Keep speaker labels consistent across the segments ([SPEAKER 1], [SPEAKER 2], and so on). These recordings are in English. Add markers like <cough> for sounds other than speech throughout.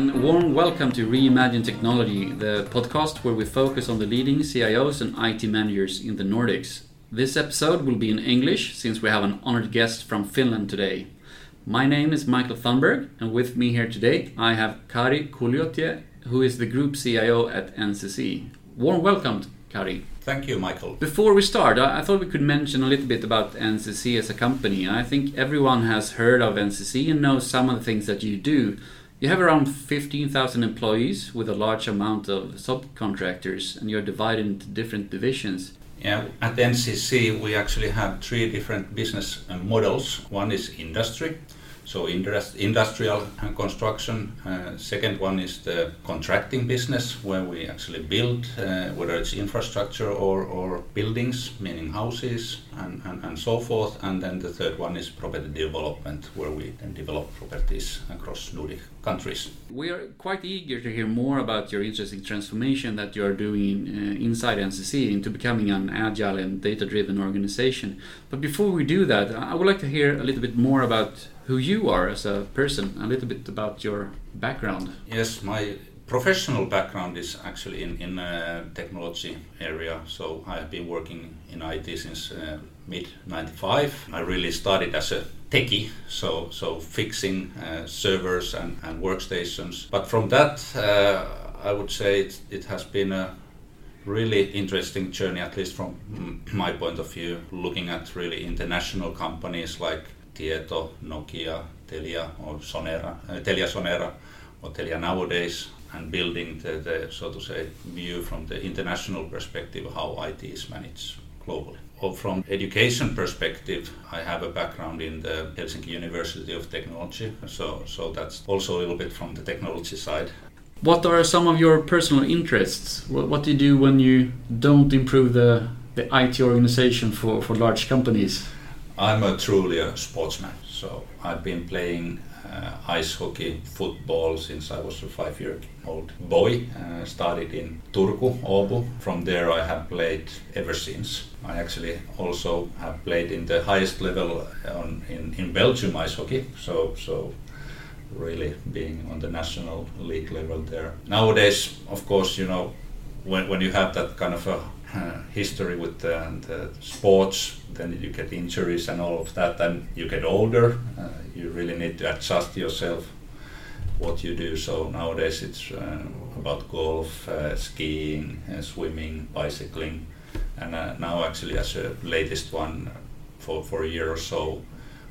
[SPEAKER 1] And warm welcome to Reimagine Technology, the podcast where we focus on the leading CIOs and IT managers in the Nordics. This episode will be in English since we have an honored guest from Finland today. My name is Michael Thunberg, and with me here today I have Kari Kuljotie, who is the Group CIO at NCC. Warm welcome, Kari.
[SPEAKER 2] Thank you, Michael.
[SPEAKER 1] Before we start, I, I thought we could mention a little bit about NCC as a company. I think everyone has heard of NCC and knows some of the things that you do. You have around 15,000 employees with a large amount of subcontractors, and you're divided into different divisions.
[SPEAKER 2] Yeah, at NCC we actually have three different business uh, models. One is industry, so industrial construction. Uh, second one is the contracting business, where we actually build, uh, whether it's infrastructure or, or buildings, meaning houses and, and, and so forth. And then the third one is property development, where we then develop properties across Nordic countries.
[SPEAKER 1] We are quite eager to hear more about your interesting transformation that you are doing uh, inside NCC into becoming an agile and data driven organization. But before we do that, I would like to hear a little bit more about who you are as a person, a little bit about your background.
[SPEAKER 2] Yes, my professional background is actually in in uh, technology area. So I have been working in IT since uh, mid '95. I really started as a techie, so so fixing uh, servers and, and workstations. But from that, uh, I would say it, it has been a really interesting journey, at least from my point of view, looking at really international companies like Tieto, Nokia, Telia or Sonera, uh, Telia Sonera or Telia nowadays, and building the, the, so to say, view from the international perspective how IT is managed globally. Or from education perspective, I have a background in the Helsinki University of Technology, so, so that's also a little bit from the technology side.
[SPEAKER 1] What are some of your personal interests? What, do you do when you don't improve the, the IT organization for, for large companies?
[SPEAKER 2] I'm a truly a sportsman. So I've been playing uh, ice hockey, football since I was a five-year-old boy. Uh, started in Turku, Åbo. From there, I have played ever since. I actually also have played in the highest level on, in, in Belgium ice hockey. So so really being on the national league level there. Nowadays, of course, you know, when, when you have that kind of a uh, history with the, the, sports, then you get injuries and all of that, and you get older. Uh, you really need to adjust yourself what you do. So nowadays it's uh, about golf, uh, skiing, uh, swimming, bicycling, and now actually as a latest one for for a year or so.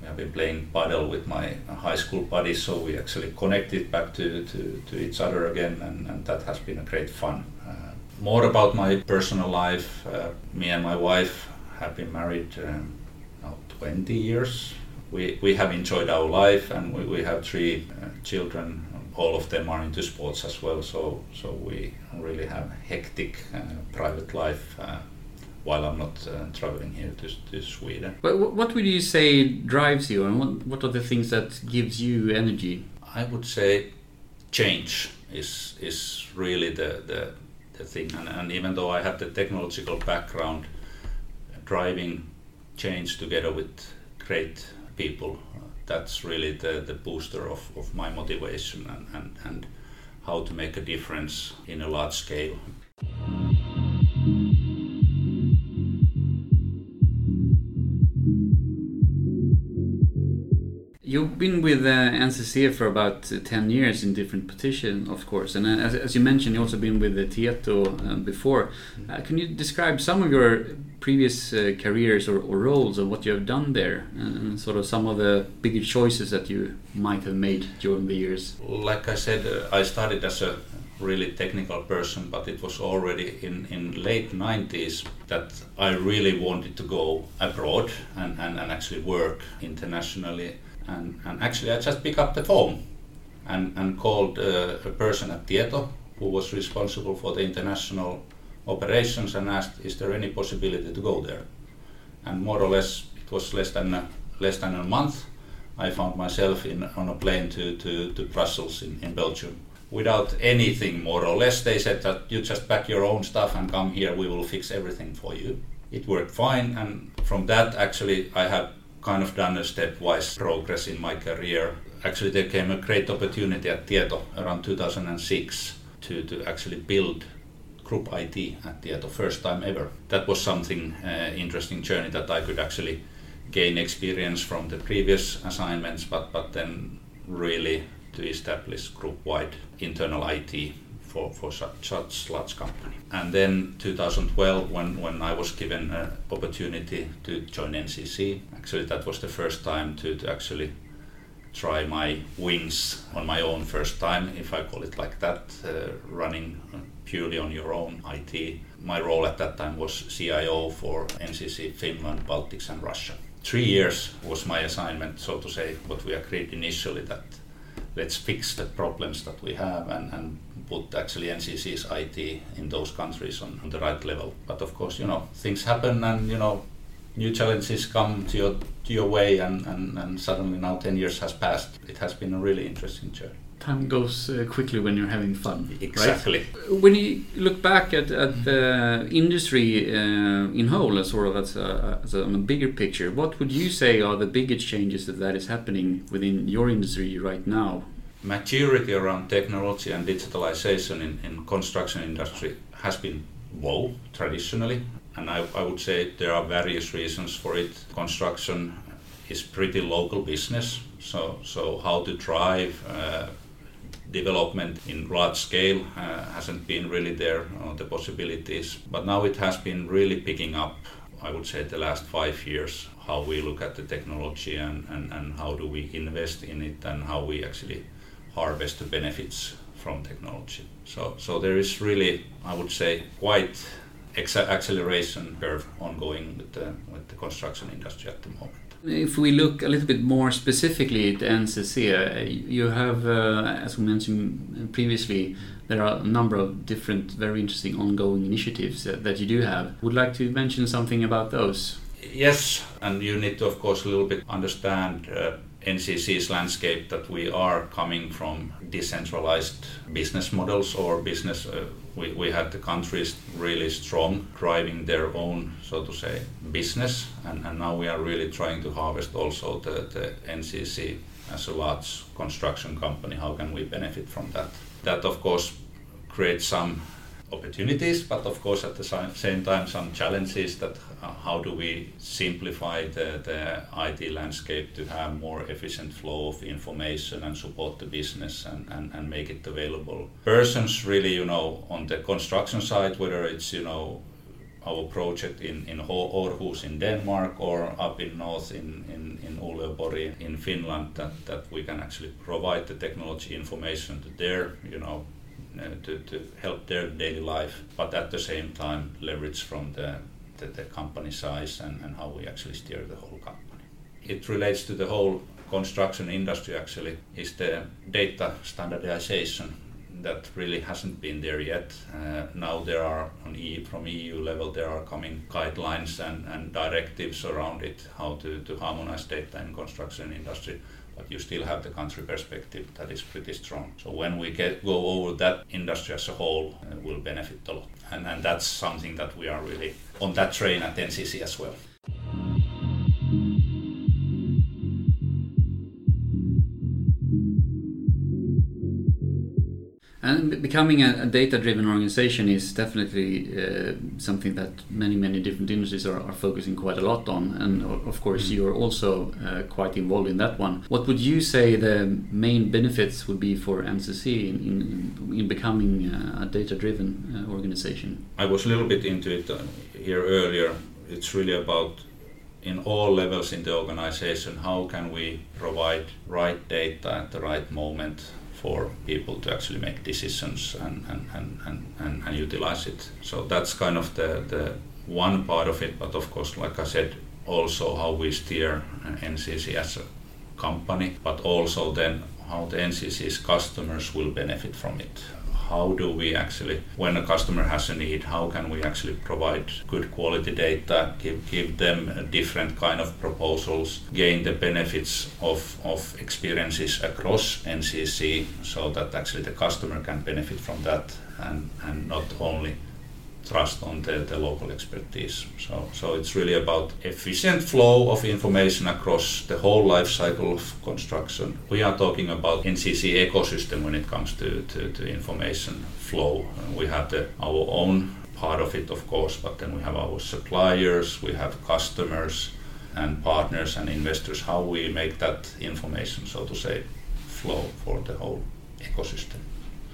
[SPEAKER 2] We have been playing padel with my high school buddies, so we actually connected back to, to, to each other again, and, and that has been a great fun more about my personal life. Uh, me and my wife have been married um, now 20 years. We, we have enjoyed our life and we, we have three uh, children. All of them are into sports as well, so, so we really have hectic uh, private life uh, while I'm not uh, traveling here to, to Sweden.
[SPEAKER 1] But what would you say drives you and what, what are the things that gives you energy?
[SPEAKER 2] I would say change is, is really the, the the thing. And, and even though I have the technological background, driving change together with great people, that's really the, the booster of, of my motivation and, and, and how to make a difference in a large scale.
[SPEAKER 1] You've been with uh, NCC for about uh, 10 years in different positions, of course. And uh, as, as, you mentioned, you've also been with the Tieto uh, before. Uh, can you describe some of your previous uh, careers or, or, roles of what you have done there and sort of some of the bigger choices that you might have made during the years?
[SPEAKER 2] Like I said, I started as a really technical person, but it was already in, in late 90s that I really wanted to go abroad and, and, and actually work internationally and, and actually, I just picked up the phone and, and called uh, a person at Tieto who was responsible for the international operations and asked, is there any possibility to go there? And more or less, it was less than a, less than a month. I found myself in, on a plane to, to, to Brussels in, in Belgium. Without anything, more or less, they said that you just pack your own stuff and come here, we will fix everything for you. It worked fine, and from that, actually, I have kind of done a stepwise progress in my career. actually there came a great opportunity at Tieto around 2006 to, to actually build group IT at Tieto first time ever. That was something uh, interesting journey that I could actually gain experience from the previous assignments, but but then really to establish group-wide internal IT for, for such, large company. And then 2012, when, when I was given an opportunity to join NCC, actually that was the first time to, to actually try my wings on my own first time, if I call it like that, uh, running purely on your own IT. My role at that time was CIO for NCC Finland, Baltics, and Russia. Three years was my assignment, so to say, what we agreed initially that let's fix the problems that we have and, and put actually NCC's IT in those countries on, on the right level. But of course, you know, things happen and, you know, new challenges come to your, to your way and, and, and suddenly now 10 years has passed. It has been a really interesting journey
[SPEAKER 1] time goes uh, quickly when you're having fun.
[SPEAKER 2] Exactly.
[SPEAKER 1] Right? When you look back at, at the industry uh, in whole, as sort of as a, as a, on a bigger picture, what would you say are the biggest changes that, that is happening within your industry right now?
[SPEAKER 2] Maturity around technology and digitalization in, in construction industry has been low traditionally, and I, I would say there are various reasons for it. Construction is pretty local business, so so how to drive uh, development in large scale uh, hasn't been really there, uh, the possibilities. But now it has been really picking up, I would say, the last five years, how we look at the technology and, and, and how do we invest in it and how we actually harvest the benefits from technology. So, so there is really, I would say, quite acceleration curve ongoing with the, with the construction industry at the moment.
[SPEAKER 1] If we look a little bit more specifically at NCC, uh, you have, uh, as we mentioned previously, there are a number of different, very interesting ongoing initiatives that, that you do have. Would like to mention something about those?
[SPEAKER 2] Yes, and you need to, of course, a little bit understand uh, NCC's landscape that we are coming from decentralized business models or business. Uh, we, we had the countries really strong, driving their own, so to say, business, and, and now we are really trying to harvest also the, the NCC as a large construction company. How can we benefit from that? That, of course, creates some opportunities, but of course at the same time some challenges that uh, how do we simplify the, the IT landscape to have more efficient flow of information and support the business and, and, and make it available. Persons really, you know, on the construction side, whether it's, you know, our project in, in Aarhus in Denmark or up in north in, in, in Uleåborg in Finland that, that we can actually provide the technology information to their, you know, to, to help their daily life, but at the same time leverage from the, the, the company size and, and how we actually steer the whole company. It relates to the whole construction industry actually, is the data standardization that really hasn't been there yet. Uh, now there are on EU, from EU level there are coming guidelines and, and directives around it how to, to harmonize data in construction industry but you still have the country perspective that is pretty strong. So when we get go over that industry as a whole, uh, will benefit a lot, and and that's something that we are really on that train at NCC as well.
[SPEAKER 1] Becoming a, a data-driven organization is definitely uh, something that many, many different industries are, are, focusing quite a lot on. And of course, mm-hmm. you're also uh, quite involved in that one. What would you say the main benefits would be for NCC in, in, in becoming uh, a data-driven uh, organization?
[SPEAKER 2] I was a little bit into it uh, here earlier. It's really about in all levels in the organization how can we provide right data at the right moment for people to actually make decisions and, and, and, and, and, utilize it. So that's kind of the, the one part of it, but of course, like I said, also how we steer NCC as a company, but also then how the NCC's customers will benefit from it how do we actually, when a customer has a need, how can we actually provide good quality data, give, give them different kind of proposals, gain the benefits of, of experiences across NCC so that actually the customer can benefit from that and, and not only trust on the, the local expertise. So, so it's really about efficient flow of information across the whole life cycle of construction. We are talking about NCC ecosystem when it comes to, to, to information flow. We have the, our own part of it, of course, but then we have our suppliers, we have customers and partners and investors, how we make that information, so to say, flow for the whole ecosystem.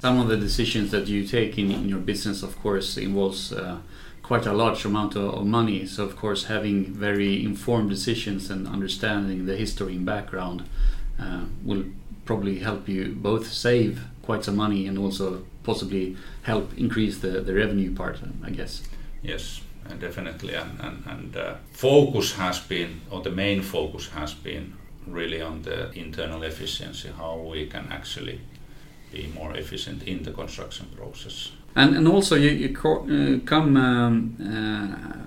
[SPEAKER 1] Some of the decisions that you take in, in your business, of course, involves uh, quite a large amount of, of, money. So, of course, having very informed decisions and understanding the history and background uh, will probably help you both save quite some money and also possibly help increase the, the revenue part, I guess.
[SPEAKER 2] Yes, definitely. And, and, and uh, focus has been, or the main focus has been really on the internal efficiency, how we can actually be more efficient in the construction process.
[SPEAKER 1] And, and also you, you co- uh, come um,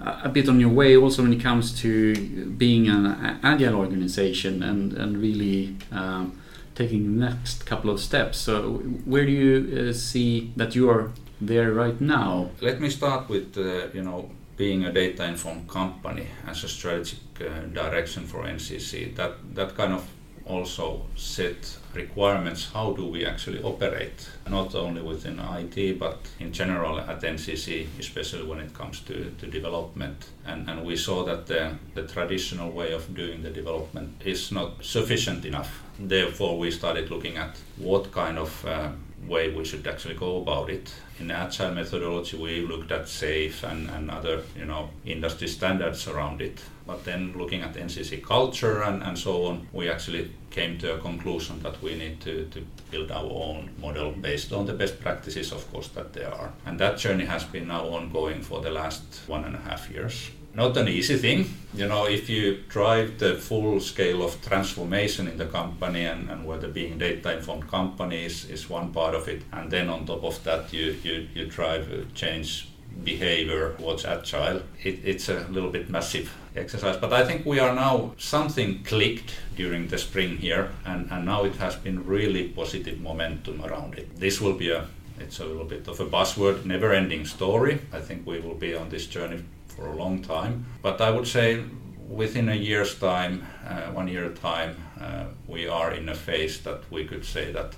[SPEAKER 1] uh, a bit on your way also when it comes to being an agile organization and, and really um, taking the next couple of steps. So where do you uh, see that you are there right now?
[SPEAKER 2] Let me start with uh, you know being a data informed company as a strategic uh, direction for NCC. That that kind of also set requirements how do we actually operate not only within IT but in general at NCC especially when it comes to, to development. And, and we saw that the, the traditional way of doing the development is not sufficient enough. Therefore we started looking at what kind of uh, way we should actually go about it. In agile methodology, we looked at SAFe and, and other you know industry standards around it. But then looking at NCC culture and, and so on, we actually came to a conclusion that we need to, to build our own model based on the best practices, of course, that there are. And that journey has been now ongoing for the last one and a half years not an easy thing. You know, if you drive the full scale of transformation in the company and, and whether being data informed company is, is one part of it, and then on top of that, you, you, you drive uh, change behavior towards agile, it, it's a little bit massive exercise. But I think we are now, something clicked during the spring here, and, and now it has been really positive momentum around it. This will be a it's a little bit of a buzzword, never ending story. I think we will be on this journey for a long time. But I would say within a year's time, uh, one year time, uh, we are in a phase that we could say that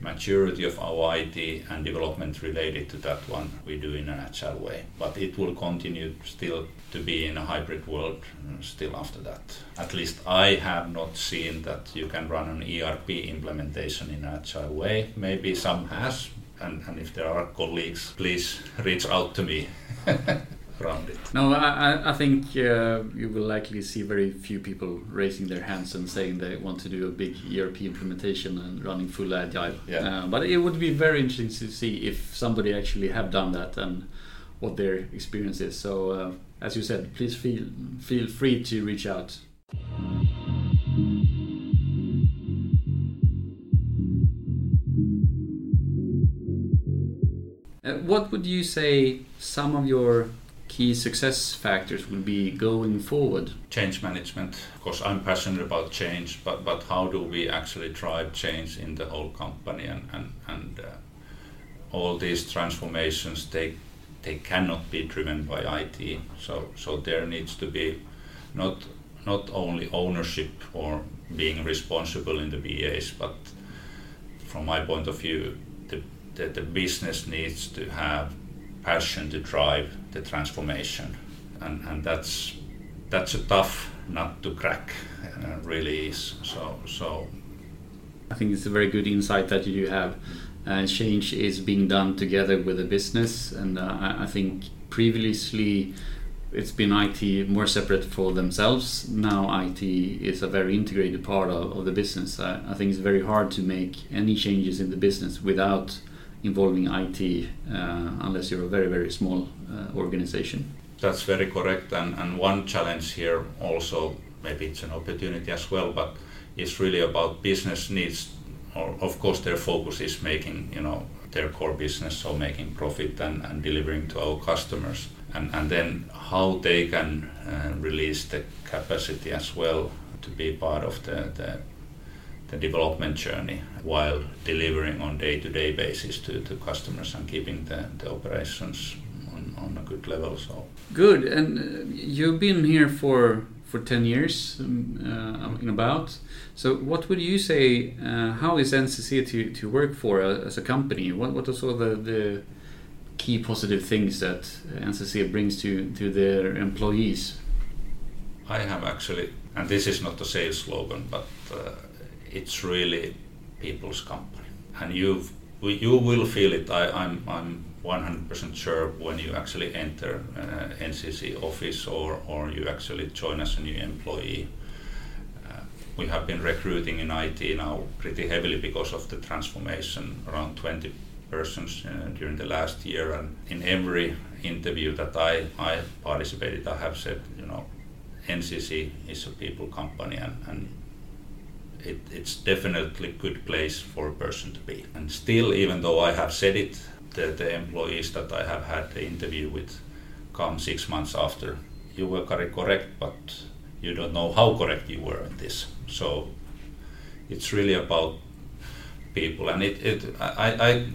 [SPEAKER 2] maturity of our IT and development related to that one we do in an agile way. But it will continue still to be in a hybrid world uh, still after that. At least I have not seen that you can run an ERP implementation in an agile way. Maybe some has, and, and if there are colleagues, please reach out to me. <laughs> around it.
[SPEAKER 1] No, I, I think uh, you will likely see very few people raising their hands and saying they want to do a big ERP implementation and running full agile. Yeah. Uh, but it would be very interesting to see if somebody actually have done that and what their experience is. So, uh, as you said, please feel feel free to reach out. Uh, what would you say some of your key success factors will be going forward?
[SPEAKER 2] Change management. Of course, I'm passionate about change, but, but how do we actually drive change in the whole company? And, and, and uh, all these transformations, they, they cannot be driven by IT. So, so there needs to be not, not only ownership or being responsible in the BAs, but from my point of view, the, the, the business needs to have passion to drive the transformation, and and that's that's a tough nut to crack, uh, really is. So so.
[SPEAKER 1] I think it's a very good insight that you have. Uh, change is being done together with the business, and uh, I think previously it's been IT more separate for themselves. Now IT is a very integrated part of, of the business. I, I, think it's very hard to make any changes in the business without involving IT uh, unless you're a very very small uh, organization.
[SPEAKER 2] That's very correct, and, and one challenge here also maybe it's an opportunity as well, but it's really about business needs. Or of course, their focus is making you know their core business, so making profit and, and delivering to our customers, and and then how they can uh, release the capacity as well to be part of the, the the development journey while delivering on day-to-day basis to, to customers and keeping the, the operations on, on a good level. So
[SPEAKER 1] good, and uh, you've been here for for ten years, um, uh, in about. So, what would you say? Uh, how is NCC to, to work for uh, as a company? What what are sort of the, the key positive things that NCC brings to to their employees?
[SPEAKER 2] I have actually, and this is not a sales slogan, but uh, it's really people's company, and you you will feel it. I, I'm I'm 100% sure when you actually enter uh, NCC office or or you actually join as a new employee. Uh, we have been recruiting in IT now pretty heavily because of the transformation, around 20 persons uh, during the last year, and in every interview that I I participated, I have said, you know, NCC is a people company and, and it, it's definitely good place for a person to be. And still, even though I have said it, the, the employees that I have had the interview with come six months after, you were correct, but you don't know how correct you were in this. So it's really about people and it, it I,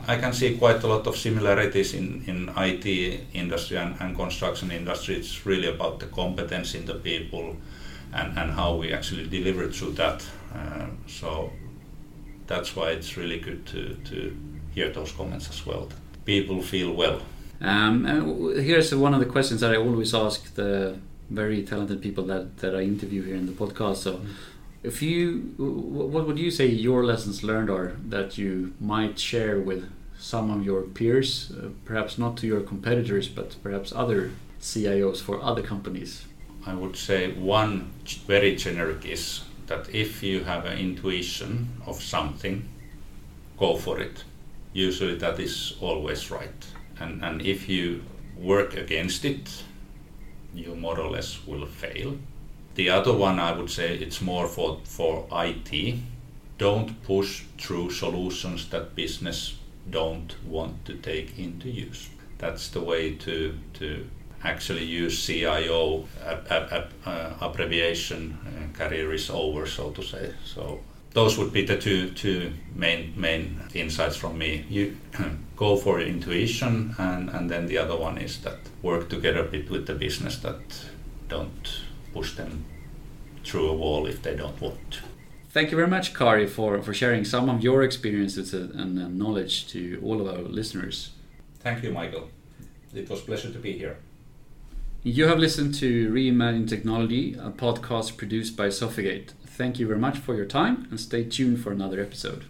[SPEAKER 2] I, I can see quite a lot of similarities in, in IT industry and, and construction industry. It's really about the competence in the people and, and how we actually deliver through that. Uh, so that's why it's really good to, to hear those comments as well. People feel well.
[SPEAKER 1] Um, here's one of the questions that I always ask the very talented people that, that I interview here in the podcast. So, mm-hmm if you what would you say your lessons learned are that you might share with some of your peers uh, perhaps not to your competitors but perhaps other cios for other companies
[SPEAKER 2] i would say one very generic is that if you have an intuition of something go for it usually that is always right and and if you work against it you more or less will fail the other one, I would say, it's more for, for IT. Don't push through solutions that business don't want to take into use. That's the way to, to actually use CIO uh, abbreviation. Uh, career is over, so to say. So those would be the two two main main insights from me. You <clears throat> go for intuition, and and then the other one is that work together a bit with the business that don't push them through a wall if they don't want to.
[SPEAKER 1] Thank you very much, Kari, for, for sharing some of your experiences and knowledge to all of our listeners.
[SPEAKER 2] Thank you, Michael. It was a pleasure to be here.
[SPEAKER 1] You have listened to Reimagine Technology, a podcast produced by Sofigate. Thank you very much for your time and stay tuned for another episode.